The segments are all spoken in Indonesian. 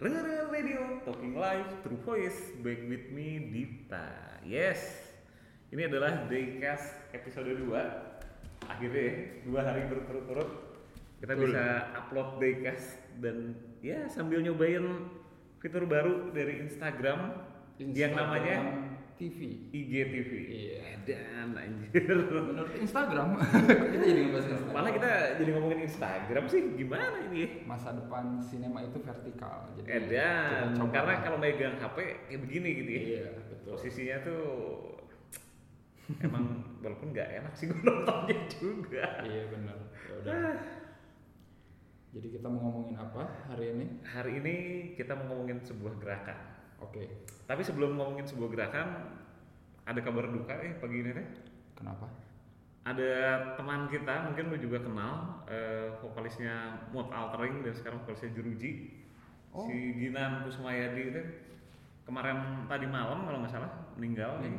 Rengar Radio, Talking Live, True Voice, back with me Dita. Yes, ini adalah Daycast episode 2 Akhirnya ya, dua hari berturut-turut. Kita Betul. bisa upload Daycast dan ya sambil nyobain fitur baru dari Instagram, yang namanya TV. IGTV. Iya. Dan anjir. Menurut Instagram, kita jadi ngebahas Instagram. Malah kita jadi ngomongin Instagram sih, gimana ini? masa depan sinema itu vertikal. Jadi Edan, karena kalau megang HP kayak begini gitu ya. iya betul. Posisinya tuh emang walaupun nggak enak sih gue nontonnya juga. Iya benar. Ya udah. Jadi kita mau ngomongin apa hari ini? Hari ini kita mau ngomongin sebuah gerakan. Oke. Tapi sebelum ngomongin sebuah gerakan, ada kabar duka eh pagi ini teh. Kenapa? Ada teman kita, mungkin lu juga kenal, eh, vokalisnya Mood Altering dan sekarang vokalisnya Jeruji. Oh. Si Ginan Kusmayadi itu kemarin tadi malam kalau nggak salah meninggal nih.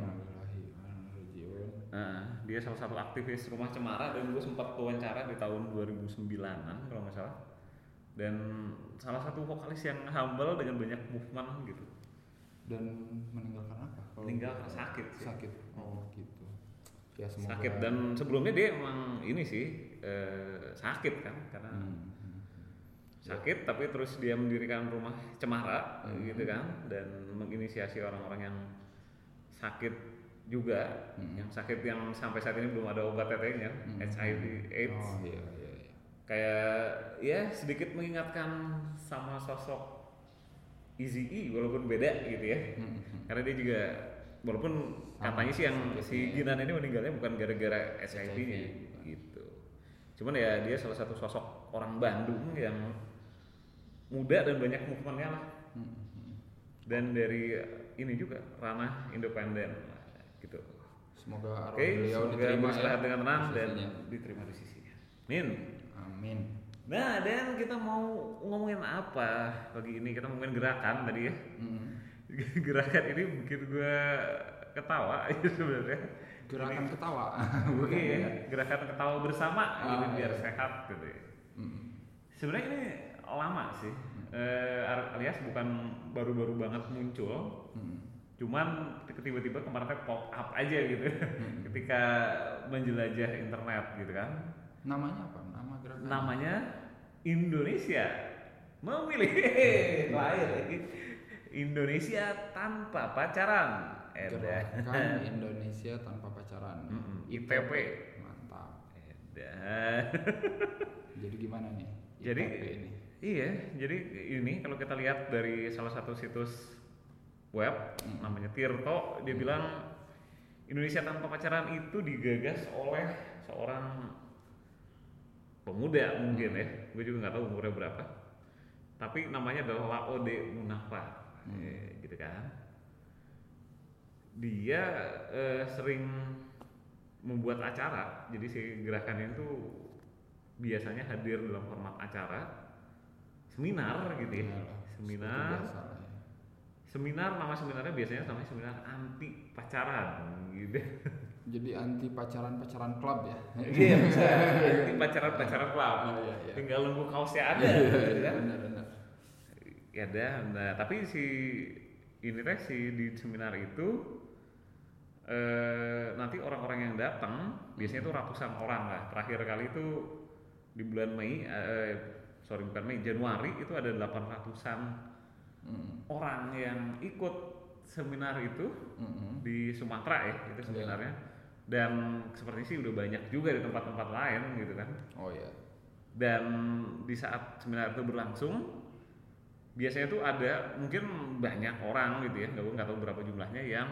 Nah, dia salah satu aktivis rumah cemara dan gue sempat wawancara di tahun 2009an kalau nggak salah. Dan salah satu vokalis yang humble dengan banyak movement gitu. Dan meninggal karena apa? Kalau Meninggal karena sakit sih. Sakit. Oh gitu. Ya semoga. Sakit dan sebelumnya dia emang ini sih eh, sakit kan karena Hmm, hmm. sakit tapi terus dia mendirikan rumah cemara Hmm. gitu kan dan menginisiasi orang-orang yang sakit juga Hmm. yang sakit yang sampai saat ini belum ada obat tetenya Hmm. HIV AIDS Oh iya iya. iya. kayak ya sedikit mengingatkan sama sosok Easy E walaupun beda gitu ya Hmm, hmm. karena dia juga walaupun katanya sih yang si. Ginan ini meninggalnya bukan gara-gara HIV-nya HIV. gitu cuman ya dia salah satu sosok orang Bandung yang muda dan banyak movementnya lah Hmm, hmm. dan dari ini juga ranah independen gitu Semoga arwah oke beliau semoga diterima beristirahat ya dengan tenang dan diterima di sisinya Min Amin. Nah, dan kita mau ngomongin apa pagi ini? Kita ngomongin gerakan tadi ya. Hmm. gerakan ini bikin gue ketawa ya sebenarnya. Gerakan Ini- ketawa. Iya, gerakan ketawa bersama Ah, gitu biar iya. sehat gitu ya. Hmm. Sebenarnya ini lama sih. Eh, alias bukan baru-baru banget muncul. Hmm. Cuman tiba-tiba kemarin pop up aja gitu. Hmm. Ketika menjelajah internet gitu kan. Namanya apa? Namanya Indonesia memilih lahir Indonesia tanpa pacaran Gerakan Indonesia tanpa pacaran. ITP. Mantap. Edan Jadi gimana nih? Jadi ini. iya jadi ini kalau kita lihat dari salah satu situs web Mm. namanya Tirto dia bilang Indonesia tanpa pacaran itu digagas oleh seorang pemuda mungkin ya. Gue juga nggak tahu umurnya berapa. Tapi namanya adalah Laode Munafa Hmm. Eh, gitu kan. Dia eh, sering membuat acara. Jadi si gerakan itu biasanya hadir dalam format acara. Seminar gitu ya. Seminar. Lah ya. seminar nama seminarnya biasanya namanya seminar anti pacaran gitu Jadi anti pacaran-pacaran klub ya. iya bisa anti pacaran pacaran club Oh, iya, iya. tinggal nunggu kaosnya ada Iya, gitu iya, kan benar-benar. ya dah nah tapi si ini teh si di seminar itu eh, nanti orang-orang yang datang biasanya itu ratusan orang lah terakhir kali itu di bulan Mei eh, sorry bukan Mei Januari itu ada 800an Mm, orang yang ikut seminar itu mm, mm. di Sumatera ya itu Iya. seminarnya dan seperti sih udah banyak juga di tempat-tempat lain gitu kan Oh iya. dan di saat seminar itu berlangsung biasanya tuh ada mungkin banyak orang gitu ya nggak nggak tahu berapa jumlahnya yang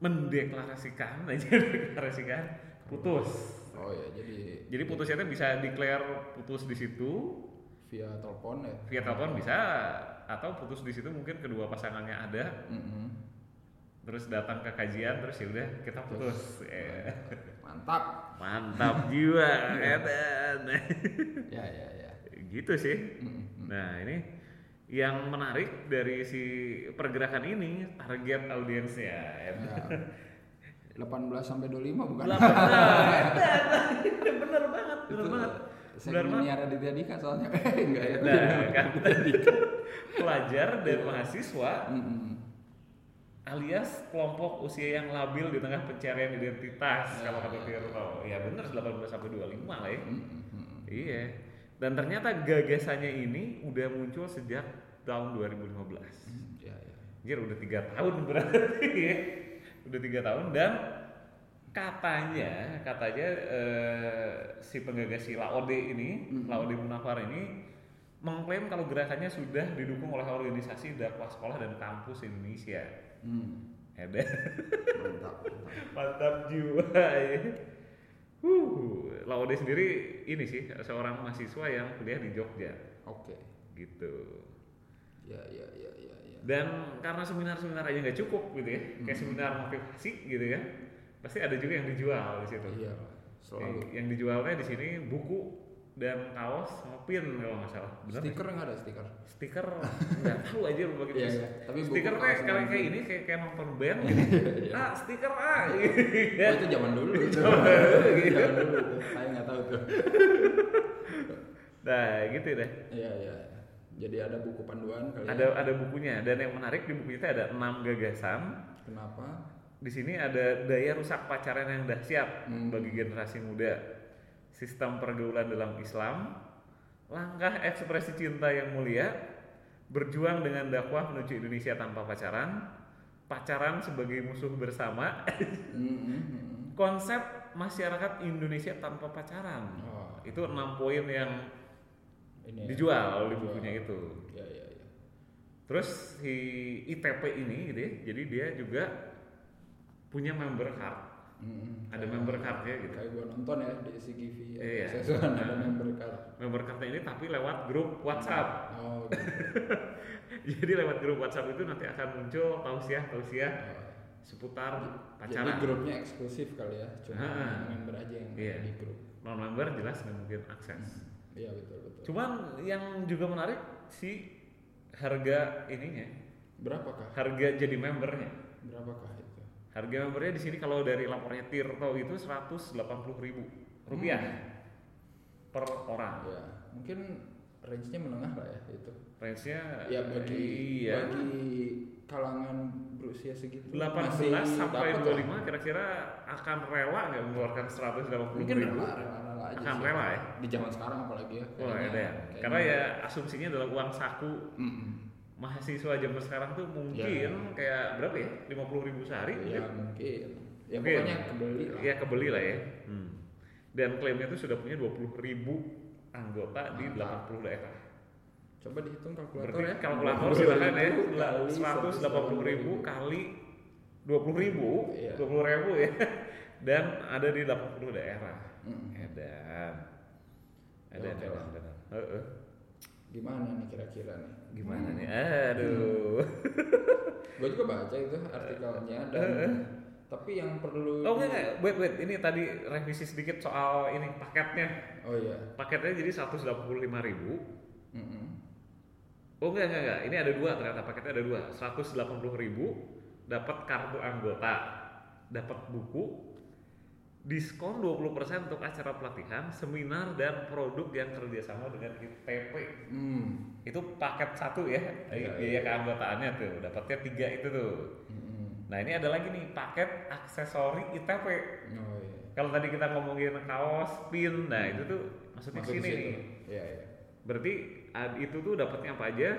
mendeklarasikan aja deklarasikan putus Oh iya, jadi jadi putusnya tuh bisa declare putus di situ via telepon ya. via telepon bisa atau putus di situ mungkin kedua pasangannya ada Mm, mm. Terus datang ke kajian terus ya udah kita putus Eh, Mantap. mantap jiwa Edan Ya ya ya. gitu sih Mm, mm. Nah ini yang menarik dari si pergerakan ini target audiensnya. Ya. 18 sampai 25 bukan? Benar, benar banget, benar Itu banget. Segmen banget. Raditya Dika soalnya. Enggak ya. Nah, kan pelajar dan mahasiswa Mm-mm. Alias kelompok usia yang labil di tengah pencarian identitas Ya, kalau kata Tirto. Ya bener 18 sampai 25 lah ya. Mm-mm. Iya. Dan ternyata gagasannya ini udah muncul sejak tahun 2015. Hmm, Ya, ya. Anjir udah tiga tahun berarti ya. Udah tiga tahun dan katanya katanya eh, si penggagas si Laode ini Mhm. Laode Munafar ini mengklaim kalau gerakannya sudah didukung oleh organisasi dakwah sekolah dan kampus Indonesia. Hmm. Ada Mantap. mantap. jiwa ya. Huh, Laode sendiri ini sih seorang mahasiswa yang kuliah di Jogja Oke. gitu. Ya, ya, ya, ya, ya. Dan karena seminar-seminar aja nggak cukup gitu ya, kayak Hmm. seminar motivasi gitu ya, pasti ada juga yang dijual di situ. Iya, selalu. Yang, yang dijualnya di sini buku dan kaos sama pin kalau nggak salah. Bener Stiker nggak ada stiker? Stiker nggak tahu aja lu bagi Iya, iya. Tapi stiker kayak sama kayak ini kayak kayak nonton band gitu. Iya. ah stiker ah. Oh, itu zaman dulu. Zaman dulu, gitu. Zaman dulu. Saya nggak tahu tuh. nah gitu deh. Iya, iya. Jadi ada buku panduan kali. ya. Ada ada bukunya dan yang menarik di buku itu ada enam gagasan Kenapa? Di sini ada daya rusak pacaran yang dahsyat Hmm. bagi generasi muda, sistem pergaulan dalam Islam, langkah ekspresi cinta yang mulia, berjuang dengan dakwah menuju Indonesia tanpa pacaran, pacaran sebagai musuh bersama, Hmm, hmm, hmm. konsep masyarakat Indonesia tanpa pacaran. Oh, Itu enam poin yang ini ya. dijual di Dijual. bukunya itu. Iya, iya, iya. Terus si ITP ini gitu ya, jadi dia juga punya member card. Hmm, Ada member cardnya gitu. Kayak gua nonton ya di CGV ya. Iya. Sesuatu ada member card. Member cardnya ini tapi lewat grup WhatsApp. Oh, gitu. Jadi lewat grup WhatsApp itu nanti akan muncul tausiah tausiah Oh. seputar Jadi pacaran. grupnya eksklusif kali ya, cuma Ah. member aja yang Iya. di grup. Non member jelas nggak mungkin akses. Iya betul betul. Cuman yang juga menarik si harga ininya, Berapakah? harga jadi membernya. Berapakah? Harga membernya di sini kalau dari lapornya Tirto itu 180.000 ribu rupiah per orang. Ya, mungkin range-nya menengah lah ya itu. Range-nya Ya bagi iya. bagi kalangan berusia segitu 18 masih sampai dapat 25 lah. kira-kira akan rela nggak mengeluarkan 180 mungkin ribu? rela rela rela aja Akan sih. rela ya? di zaman sekarang apalagi ya kayaknya- ada ya. Karena ya asumsinya adalah uang saku Mm-mm. Mahasiswa zaman sekarang tuh mungkin kayak berapa ya? 50 ribu sehari? ya mungkin ya Mungkin. pokoknya kebeli lah Ya kebeli lah ya. Hmm. Dan klaimnya tuh sudah punya 20 ribu anggota di Mantap. 80 daerah. coba dihitung kalkulator Berarti ya kalkulator silakan ya, Kali 180 ribu kali 20 ribu, Iya. 20 ribu ya. Dan ada di 80 daerah. Mm. Edan. Ya, Edan, oke edan, lah. edan. Heeh. gimana nih kira-kira nih Gimana nih? Aduh. gue juga baca itu artikelnya dan tapi yang perlu Oh enggak, enggak, wait, wait. Ini tadi revisi sedikit soal ini paketnya. oh iya Paketnya jadi 185 ribu. Mm-mm. Oh enggak, enggak, enggak. Ini ada dua ternyata paketnya ada dua. 180 ribu dapat kartu anggota, dapat buku, diskon 20% untuk acara pelatihan, seminar dan produk yang kerjasama dengan ITP. Hmm. Itu paket satu ya, Iya, biaya keanggotaannya tuh, dapatnya tiga itu tuh. Mm-mm. Nah ini ada lagi nih paket aksesori ITP. oh iya Kalau tadi kita ngomongin kaos, pin, nah itu tuh maksudnya Masuk di sini nih. iya iya Berarti itu tuh dapatnya apa aja?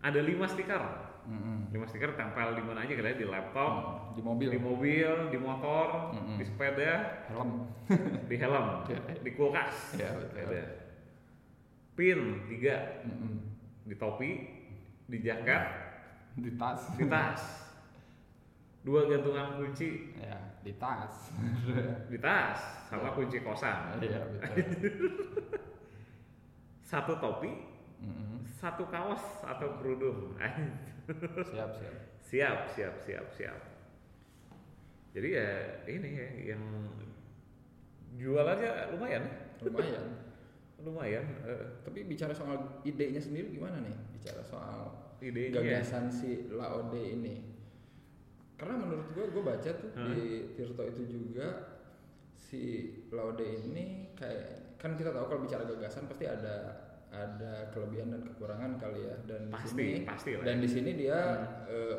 Ada lima stiker. Mm-mm. Lima stiker tempel di mana aja kali ya? di laptop, di mobil di mobil, di motor, Mm-mm. di sepeda, helm di helm, Iya. di kulkas. Iya, betul. Ada. Pin tiga Mm-mm. di topi, di jaket, di tas di tas. Dua gantungan kunci ya di tas di tas sama kunci kosan. iya betul Satu topi, Satu kaos atau kerudung. siap siap siap, siap, siap, siap. Jadi ya ini ya yang jual aja lumayan, lumayan lumayan. eh, tapi bicara soal idenya sendiri gimana nih bicara soal idenya. gagasan si Laode ini karena menurut gua gue baca tuh Hmm. di Tirto itu juga si Laude ini kayak kan kita tahu kalau bicara gagasan pasti ada ada kelebihan dan kekurangan kali ya dan Pasti, di sini pasti lah. dan di sini dia Hmm. eh,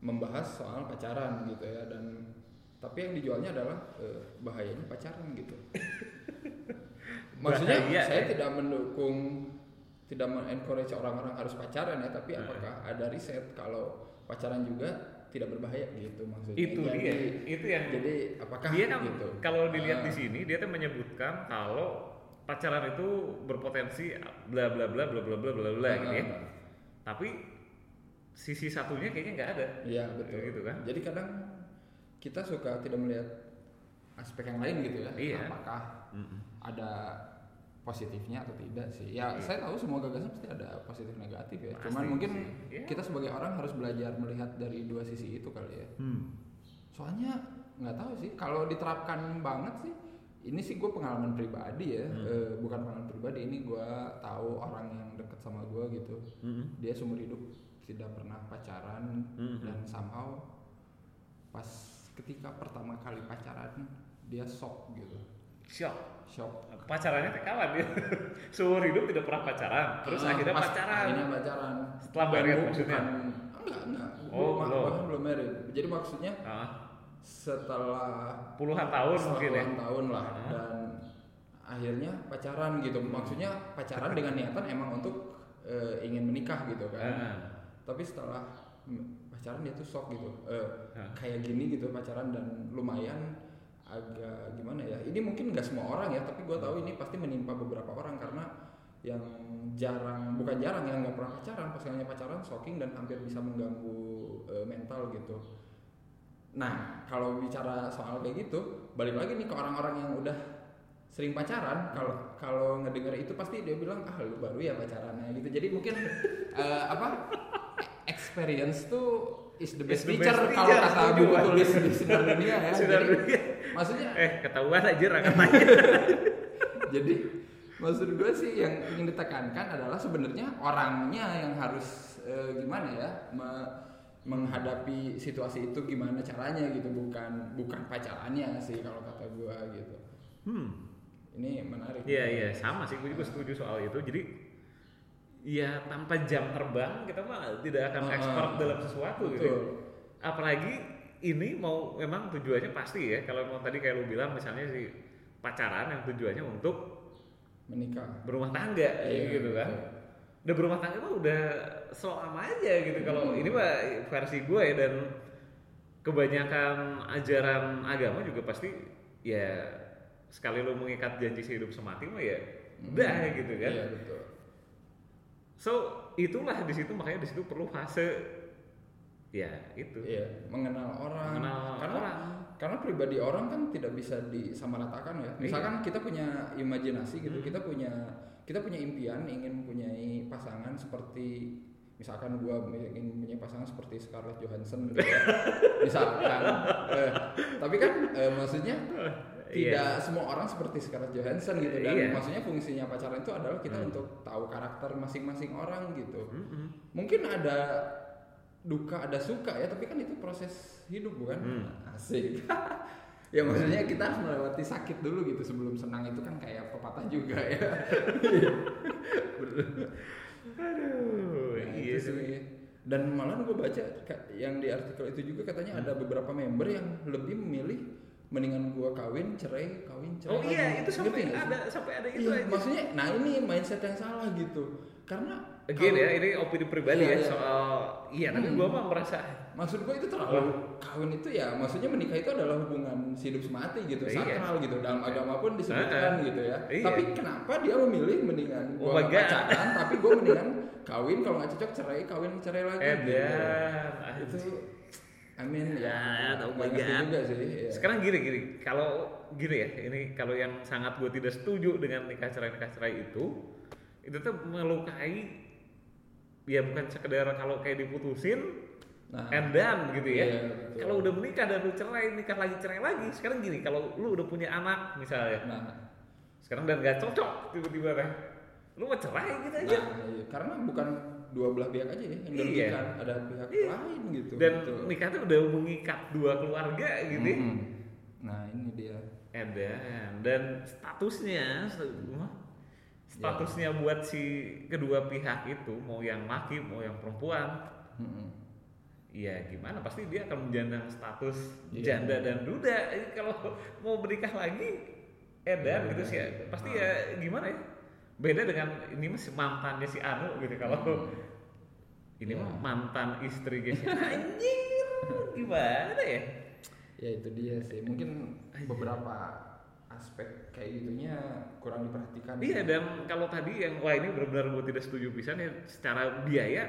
membahas soal pacaran gitu ya dan tapi yang dijualnya adalah eh, bahayanya pacaran gitu. Maksudnya Bahaya, saya ya? tidak mendukung tidak mengencourage orang-orang harus pacaran ya, tapi Hmm. apakah ada riset kalau pacaran juga tidak berbahaya gitu maksudnya. Itu Jadi- dia, itu yang Jadi apakah dia kan gitu? kalau dilihat Ah. di sini dia tuh menyebutkan kalau pacaran itu berpotensi bla bla bla bla bla bla bla bla gitu ya. Ah, Tapi sisi satunya kayaknya nggak ada. Iya betul. Gitu kan? Jadi kadang kita suka tidak melihat aspek yang lain gitu ya. Iya. Apakah Mm-mm. ada positifnya atau tidak sih? Ya Iya. saya tahu semua gagasan pasti ada positif negatif ya. Pasti Cuman mungkin sih, iya. kita sebagai orang harus belajar melihat dari dua sisi itu kali ya. Hmm. Soalnya nggak tahu sih kalau diterapkan banget sih. Ini sih gue pengalaman pribadi ya, Hmm. Eh, bukan pengalaman pribadi. Ini gue tahu orang yang deket sama gue gitu. Mm-mm. Dia seumur hidup tidak pernah pacaran Mhm. dan somehow pas ketika pertama kali pacaran dia shock gitu Shock. shock Pacarannya kawan dia. Seumur hidup tidak pernah pacaran, terus Ah, akhirnya pacaran. akhirnya pacaran Setelah married maksudnya? enggak enggak Oh, belum belum married jadi maksudnya Ah, setelah puluhan tahun setelah mungkin ya. puluhan tahun lah Ah. dan akhirnya pacaran gitu maksudnya pacaran dengan niatan emang untuk eh, ingin menikah gitu kan Ah. tapi setelah pacaran dia tuh shock gitu Ah. kayak gini gitu pacaran dan lumayan agak gimana ya ini mungkin nggak semua orang ya tapi gue tahu ini pasti menimpa beberapa orang karena yang jarang bukan jarang yang nggak pernah pacaran pasangannya pacaran shocking dan hampir bisa mengganggu eh, mental gitu nah kalau bicara soal kayak gitu balik lagi nih ke orang-orang yang udah sering pacaran kalau kalau ngedenger itu pasti dia bilang ah lu baru ya pacarannya gitu jadi mungkin eh, apa experience tuh is the best Is the teacher kalau kata buku tulis di sinar dunia ya Sinar jadi dunia. maksudnya Eh, ketahuan aja akan nanya. jadi maksud gue sih yang ingin ditekankan adalah sebenarnya orangnya yang harus eh, gimana ya me- menghadapi situasi itu gimana caranya gitu bukan bukan pacarannya sih kalau kata gue gitu Hmm. ini menarik Iya iya sama sih, gue juga setuju soal itu. Jadi ya tanpa jam terbang kita mah tidak akan Ah, expert dalam sesuatu gitu. Apalagi ini mau memang tujuannya pasti ya. Kalau mau tadi kayak lu bilang misalnya si pacaran yang tujuannya untuk menikah berumah tangga Iya, gitu kan. betul. Udah berumah tangga mah udah selama aja gitu. Kalau Hmm. ini mah versi gue ya dan kebanyakan ajaran agama juga pasti ya sekali lu mengikat janji sehidup semati mah ya udah Hmm. gitu kan. iya betul So itulah di situ makanya di situ perlu fase ya itu iya mengenal orang mengenal karena orang. karena pribadi orang kan tidak bisa disamaratakan ya misalkan kita punya imajinasi gitu Iya. Hmm. kita punya kita punya impian ingin mempunyai pasangan seperti misalkan gua ingin mempunyai pasangan seperti Scarlett Johansson gitu ya. misalkan eh, tapi kan eh, maksudnya tidak semua orang seperti Scarlett Johansson gitu dan Iya. maksudnya fungsinya pacaran itu adalah kita Hmm. untuk tahu karakter masing-masing orang gitu Mm-mm. mungkin ada duka ada suka ya tapi kan itu proses hidup bukan Hmm. asik ya maksudnya kita harus melewati sakit dulu gitu sebelum senang itu kan kayak pepatah juga ya Aduh, Nah, iya itu sih. dan malah gue baca yang di artikel itu juga katanya Hmm. ada beberapa member yang lebih memilih mendingan gua kawin cerai kawin cerai Oh iya, lagi. itu sampai ada sampai ada itu Iya, aja. maksudnya nah ini mindset yang salah gitu karena Again ya, ini opini pribadi Iya, ya iya. soal iya, tapi Hmm. gua mah merasa maksud gue itu terlalu kawin itu ya maksudnya menikah itu adalah hubungan hidup semati gitu Iya. sakral gitu dalam agama pun disebutkan Heeh. gitu ya Iya. tapi kenapa dia memilih mendingan Oh my God. pacaran tapi gue mendingan kawin kalau nggak cocok cerai kawin cerai lagi gitu. edan. itu I mean ya oh my nggak ngerti God. juga sih ya. Sekarang gini gini, kalau gini ya, ini kalau yang sangat gue tidak setuju dengan nikah cerai nikah cerai itu, itu tuh melukai ya bukan sekedar kalau kayak diputusin nah and done gitu ya. Iya, kalau udah menikah dan lu cerai, nikah lagi cerai lagi. Sekarang gini, kalau lu udah punya anak misalnya, nah sekarang dan gak cocok tiba-tiba teh, lu mau cerai gitu aja. Nah, iya. karena bukan dua belah pihak aja ya yang Iya. dirugikan, ada pihak Iya. lain gitu. dan Betul. nikah tuh udah mengikat dua keluarga gitu. ya. Mm-mm. Nah ini dia. Edan dan statusnya st- statusnya buat si kedua pihak itu mau yang laki mau yang perempuan. Iya gimana? Pasti dia akan menjandang status Iya. janda dan duda. Jadi kalau mau menikah lagi edan Iya, gitu sih ya. Gitu. pasti Ah. ya gimana ya? Beda dengan ini mah si mantannya si Anu gitu kalau ini Iya. mah mantan istrinya si anjir gimana ya? Ya itu dia sih. Mungkin beberapa aspek kayak gitunya kurang diperhatikan Iya dan kalau tadi yang wah ini benar-benar gue tidak setuju pisan ya secara biaya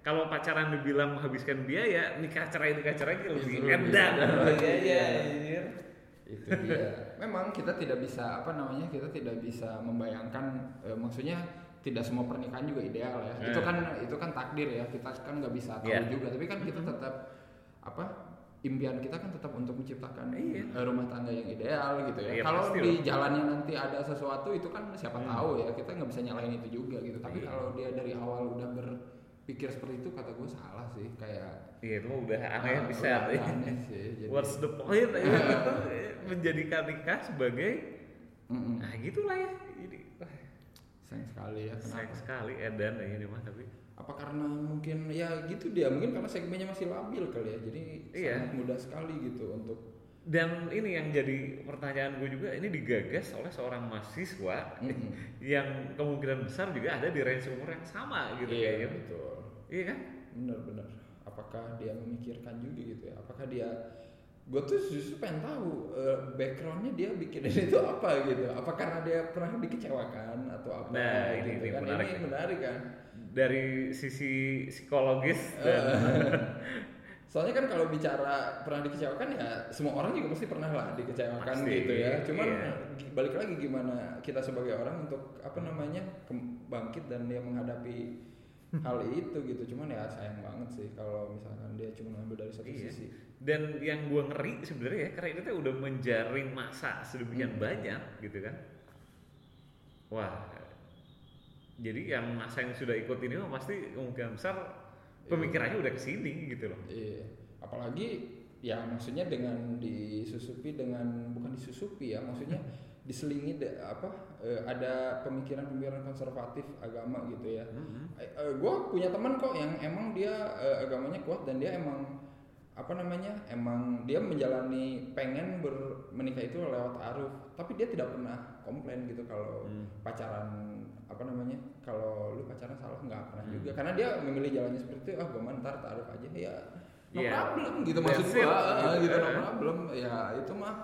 kalau pacaran dibilang menghabiskan biaya nikah cerai nikah cerai itu lebih edan iya iya Iya. anjir. itu dia memang kita tidak bisa apa namanya kita tidak bisa membayangkan eh, maksudnya tidak semua pernikahan juga ideal ya itu Eh. kan itu kan takdir ya kita kan nggak bisa tahu Iya. juga tapi kan kita tetap apa impian kita kan tetap untuk menciptakan Iya. eh, rumah tangga yang ideal gitu ya Iya, kalau di jalannya nanti ada sesuatu itu kan siapa Hmm. tahu ya kita nggak bisa nyalain itu juga gitu tapi Iya. kalau dia dari awal udah berpikir seperti itu kata gue salah sih kayak Iya itu mah udah aneh ah, bisa. udah aneh sih jadi What's the point? ya? Menjadikan nikah sebagai Mm-mm. nah gitulah ya. Jadi sayang sekali ya sayang kenapa sekali edan ya ini mah tapi. Apa karena mungkin ya gitu dia mungkin karena segmennya masih labil kali ya jadi Iya. sangat mudah sekali gitu untuk Dan ini yang jadi pertanyaan gue juga ini digagas oleh seorang mahasiswa Mm-mm. yang kemungkinan besar juga ada di range umur yang sama gitu iya kayaknya. betul Iya kan? benar-benar apakah dia memikirkan juga gitu ya apakah dia gue tuh justru pengen tahu eh, backgroundnya dia bikin itu apa gitu. Apa karena dia pernah dikecewakan atau apa Nah, ini- gitu ini kan? menarik ini menarik kan? Dari sisi psikologis dan Soalnya kan kalau bicara pernah dikecewakan ya semua orang juga pasti pernah lah dikecewakan Pasti, gitu ya. Cuman iya. balik lagi gimana kita sebagai orang untuk apa namanya bangkit dan dia menghadapi hal itu gitu. Cuman ya sayang banget sih kalau misalkan dia cuma ngambil dari satu Iya. sisi. dan yang gue ngeri sebenarnya ya karena itu tuh udah menjaring masa sedemikian Hmm. banyak gitu kan wah jadi yang masa yang sudah ikut ini mah pasti kemungkinan besar pemikirannya udah ke sini gitu loh Iya. Apalagi ya maksudnya dengan disusupi dengan bukan disusupi ya maksudnya diselingi de- apa eh, ada pemikiran-pemikiran konservatif agama gitu ya. Mhm. gue punya teman kok yang emang dia eh, agamanya kuat dan dia emang apa namanya emang dia menjalani pengen ber- menikah itu lewat aruf tapi dia tidak pernah komplain gitu kalau Hmm. pacaran apa namanya kalau lu pacaran salah nggak pernah Hmm. juga karena dia memilih jalannya seperti itu ah gue ntar taruh aja ya no Iya. problem gitu That's maksud it, gua gitu. gitu no Eh. problem ya itu mah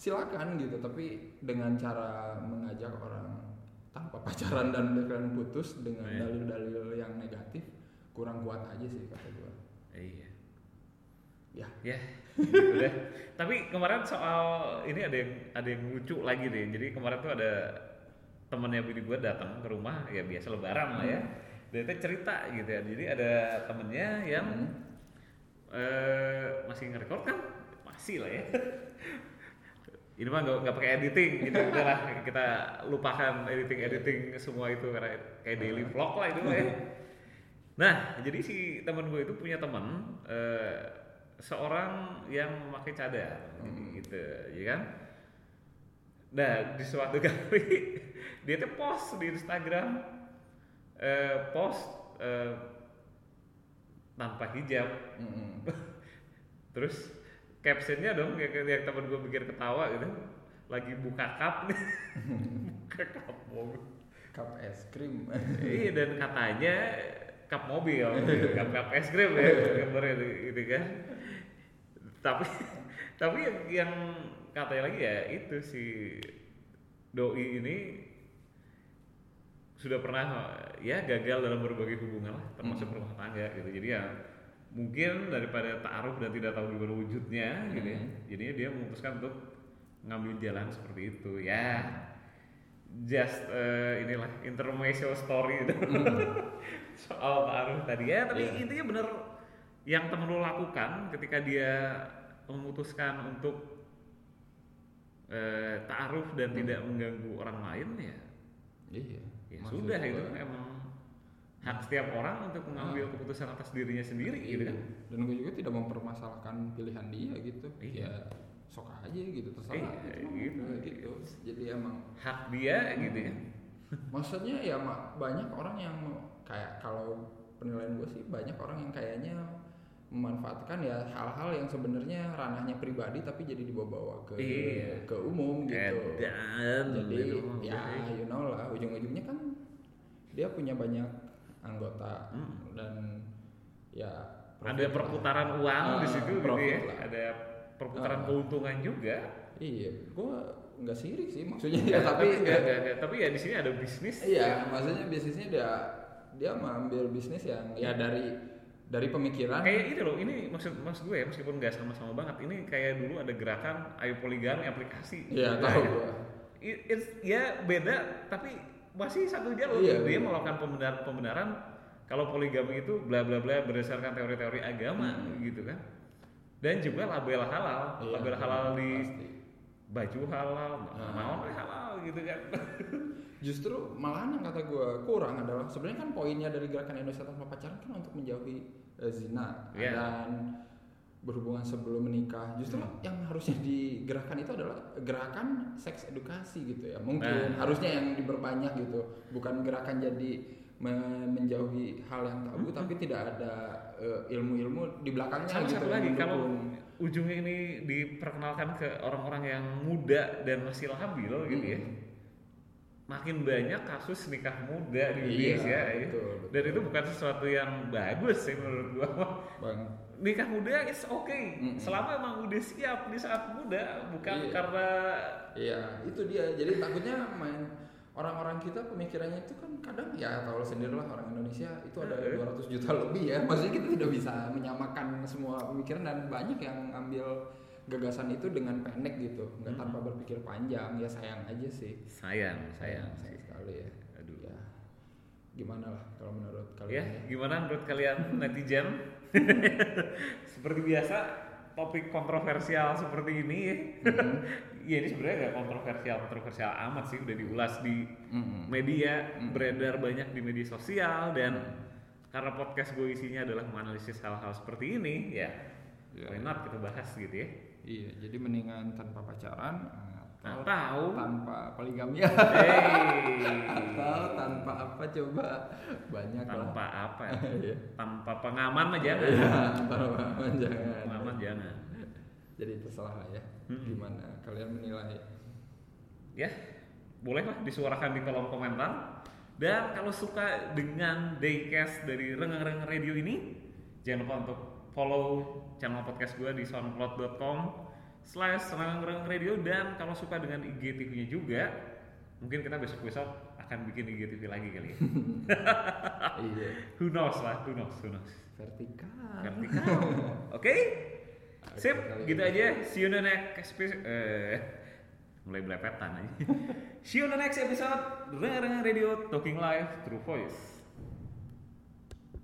silakan gitu tapi dengan cara mengajak orang tanpa pacaran dan kalian putus dengan Iya. dalil-dalil yang negatif kurang kuat aja sih kata gue iya. Ya. Ya gitu deh. Tapi kemarin soal ini ada yang ada yang lucu lagi deh. Jadi kemarin tuh ada temennya bini gue datang ke rumah ya biasa lebaran lah ya. Dia tuh cerita gitu ya. Jadi ada temennya yang Hmm. eh masih ngerekord kan? Masih lah ya ini mah nggak pakai editing gitu udah lah kita lupakan editing editing semua itu karena kayak daily vlog lah itu ya. Nah jadi si teman gue itu punya teman eh, seorang yang memakai cadar jadi gitu ya kan? Nah di suatu kali dia tuh post di Instagram eh, post eh, tanpa hijab. Mm-mm. Terus captionnya dong yang, yang temen gue pikir ketawa gitu. Lagi buka cup. Nih buka cup mobil. Cup es krim. Iya dan katanya cup mobil. Cup cup es krim ya gambarnya gitu kan. Tapi tapi yang, yang katanya lagi ya itu si doi ini sudah pernah ya gagal dalam berbagai hubungan lah termasuk Hmm. rumah tangga gitu. Jadi ya mungkin daripada taruh dan tidak tahu gimana wujudnya gitu ya Hmm. jadinya dia memutuskan untuk ngambil jalan seperti itu ya just eh, inilah intermezzo story gitu. soal taruh tadi ya tapi Iya. intinya bener yang temen lo lakukan ketika dia memutuskan untuk eh, taruh dan Hmm. tidak mengganggu orang lain ya iya ya maksud sudah itu emang hak setiap orang untuk mengambil Ah. keputusan atas dirinya sendiri gitu kan Iya. dan gue juga tidak mempermasalahkan pilihan dia gitu Iya. ya sok aja gitu terserah Iya, gitu, gitu. Gitu jadi emang hak dia gitu ya maksudnya ya ma- banyak orang yang kayak kalau penilaian gue sih banyak orang yang kayaknya memanfaatkan ya hal-hal yang sebenarnya ranahnya pribadi tapi jadi dibawa-bawa ke Iya. ke umum gitu Edan, jadi ya you know lah ujung-ujungnya kan dia punya banyak anggota Hmm. dan ya ada profit lah. perputaran uang di Ah, situ gitu ya lah. ada perputaran Ah. keuntungan juga iya gue nggak sirik sih maksudnya Ya, ya, tapi enggak, enggak, enggak. tapi ya di sini ada bisnis iya maksudnya bisnisnya dia dia mengambil bisnis yang ya dari dari pemikiran kayak ini loh ini maksud maksud gue ya meskipun nggak sama-sama banget ini kayak dulu ada gerakan ayo poligami aplikasi Iya Nah, tahu ya. gua. It- it's- ya beda tapi masih satu jalur Iya, dia bener. melakukan pembenaran pembenaran kalau poligami itu bla bla bla berdasarkan teori-teori agama Hmm. gitu kan dan juga label halal Iya, label halal di pasti. baju halal Ah. mau halal gitu kan Justru malahan yang kata gue kurang adalah sebenarnya kan poinnya dari gerakan Indonesia tanpa pacaran kan untuk menjauhi eh, zina Iya. dan berhubungan sebelum menikah. Justru Hmm. yang harusnya digerakkan itu adalah gerakan seks edukasi gitu ya. Mungkin Nah. harusnya yang diperbanyak gitu, bukan gerakan jadi me- menjauhi hal yang tabu Hmm. tapi tidak ada eh, ilmu-ilmu di belakangnya sama gitu satu lagi kalau ujungnya ini diperkenalkan ke orang-orang yang muda dan masih labil gitu ya Mm-mm. makin banyak kasus nikah muda di Iya, Indonesia ya. betul, dan betul. itu bukan sesuatu yang bagus sih menurut gua Bang. Nikah muda is okay Mm-mm. selama emang udah siap di saat muda bukan Iya. karena Iya, itu dia. Jadi takutnya main orang-orang kita pemikirannya itu kan kadang ya kalau sendirilah orang Indonesia itu ada Eh. 200 juta lebih ya. Maksudnya kita tidak bisa menyamakan semua pemikiran dan banyak yang ambil gagasan itu dengan pendek gitu, nggak Hmm. tanpa berpikir panjang. Ya sayang aja sih. sayang sayang sayang sekali ya. aduh Ya, gimana lah kalau menurut ya kalian? gimana menurut kalian netizen seperti biasa topik kontroversial seperti ini ya Mhm. ya ini sebenarnya nggak kontroversial kontroversial amat sih udah diulas di Mm-mm. media Mm. beredar banyak di media sosial dan karena podcast gue isinya adalah menganalisis hal-hal seperti ini ya Ya. why not kita bahas gitu ya Iya, jadi mendingan tanpa pacaran atau atau tanpa poligami hey, atau tanpa apa coba banyak lah. tanpa apa ya? Tanpa pengaman mah jangan Iya, tanpa jangan. pengaman jangan Jadi terserah lah ya. Mm-mm. Gimana kalian menilai? ya bolehlah disuarakan di kolom komentar dan kalau suka dengan Daycast dari Renggang-Renggang Radio ini jangan lupa untuk follow channel podcast gue di soundcloud.com slash Renggang-Renggang Radio dan kalau suka dengan IGTV nya juga mungkin kita besok-besok akan bikin IGTV lagi kali ya. Iya, who knows lah who knows who knows. Vertikal. vertikal. Oke? Sip Oke, gitu aja. See you in the next episode. Eh, mulai belepetan aja. See you in the next episode. Renggang-Renggang Radio Talking Live True Voice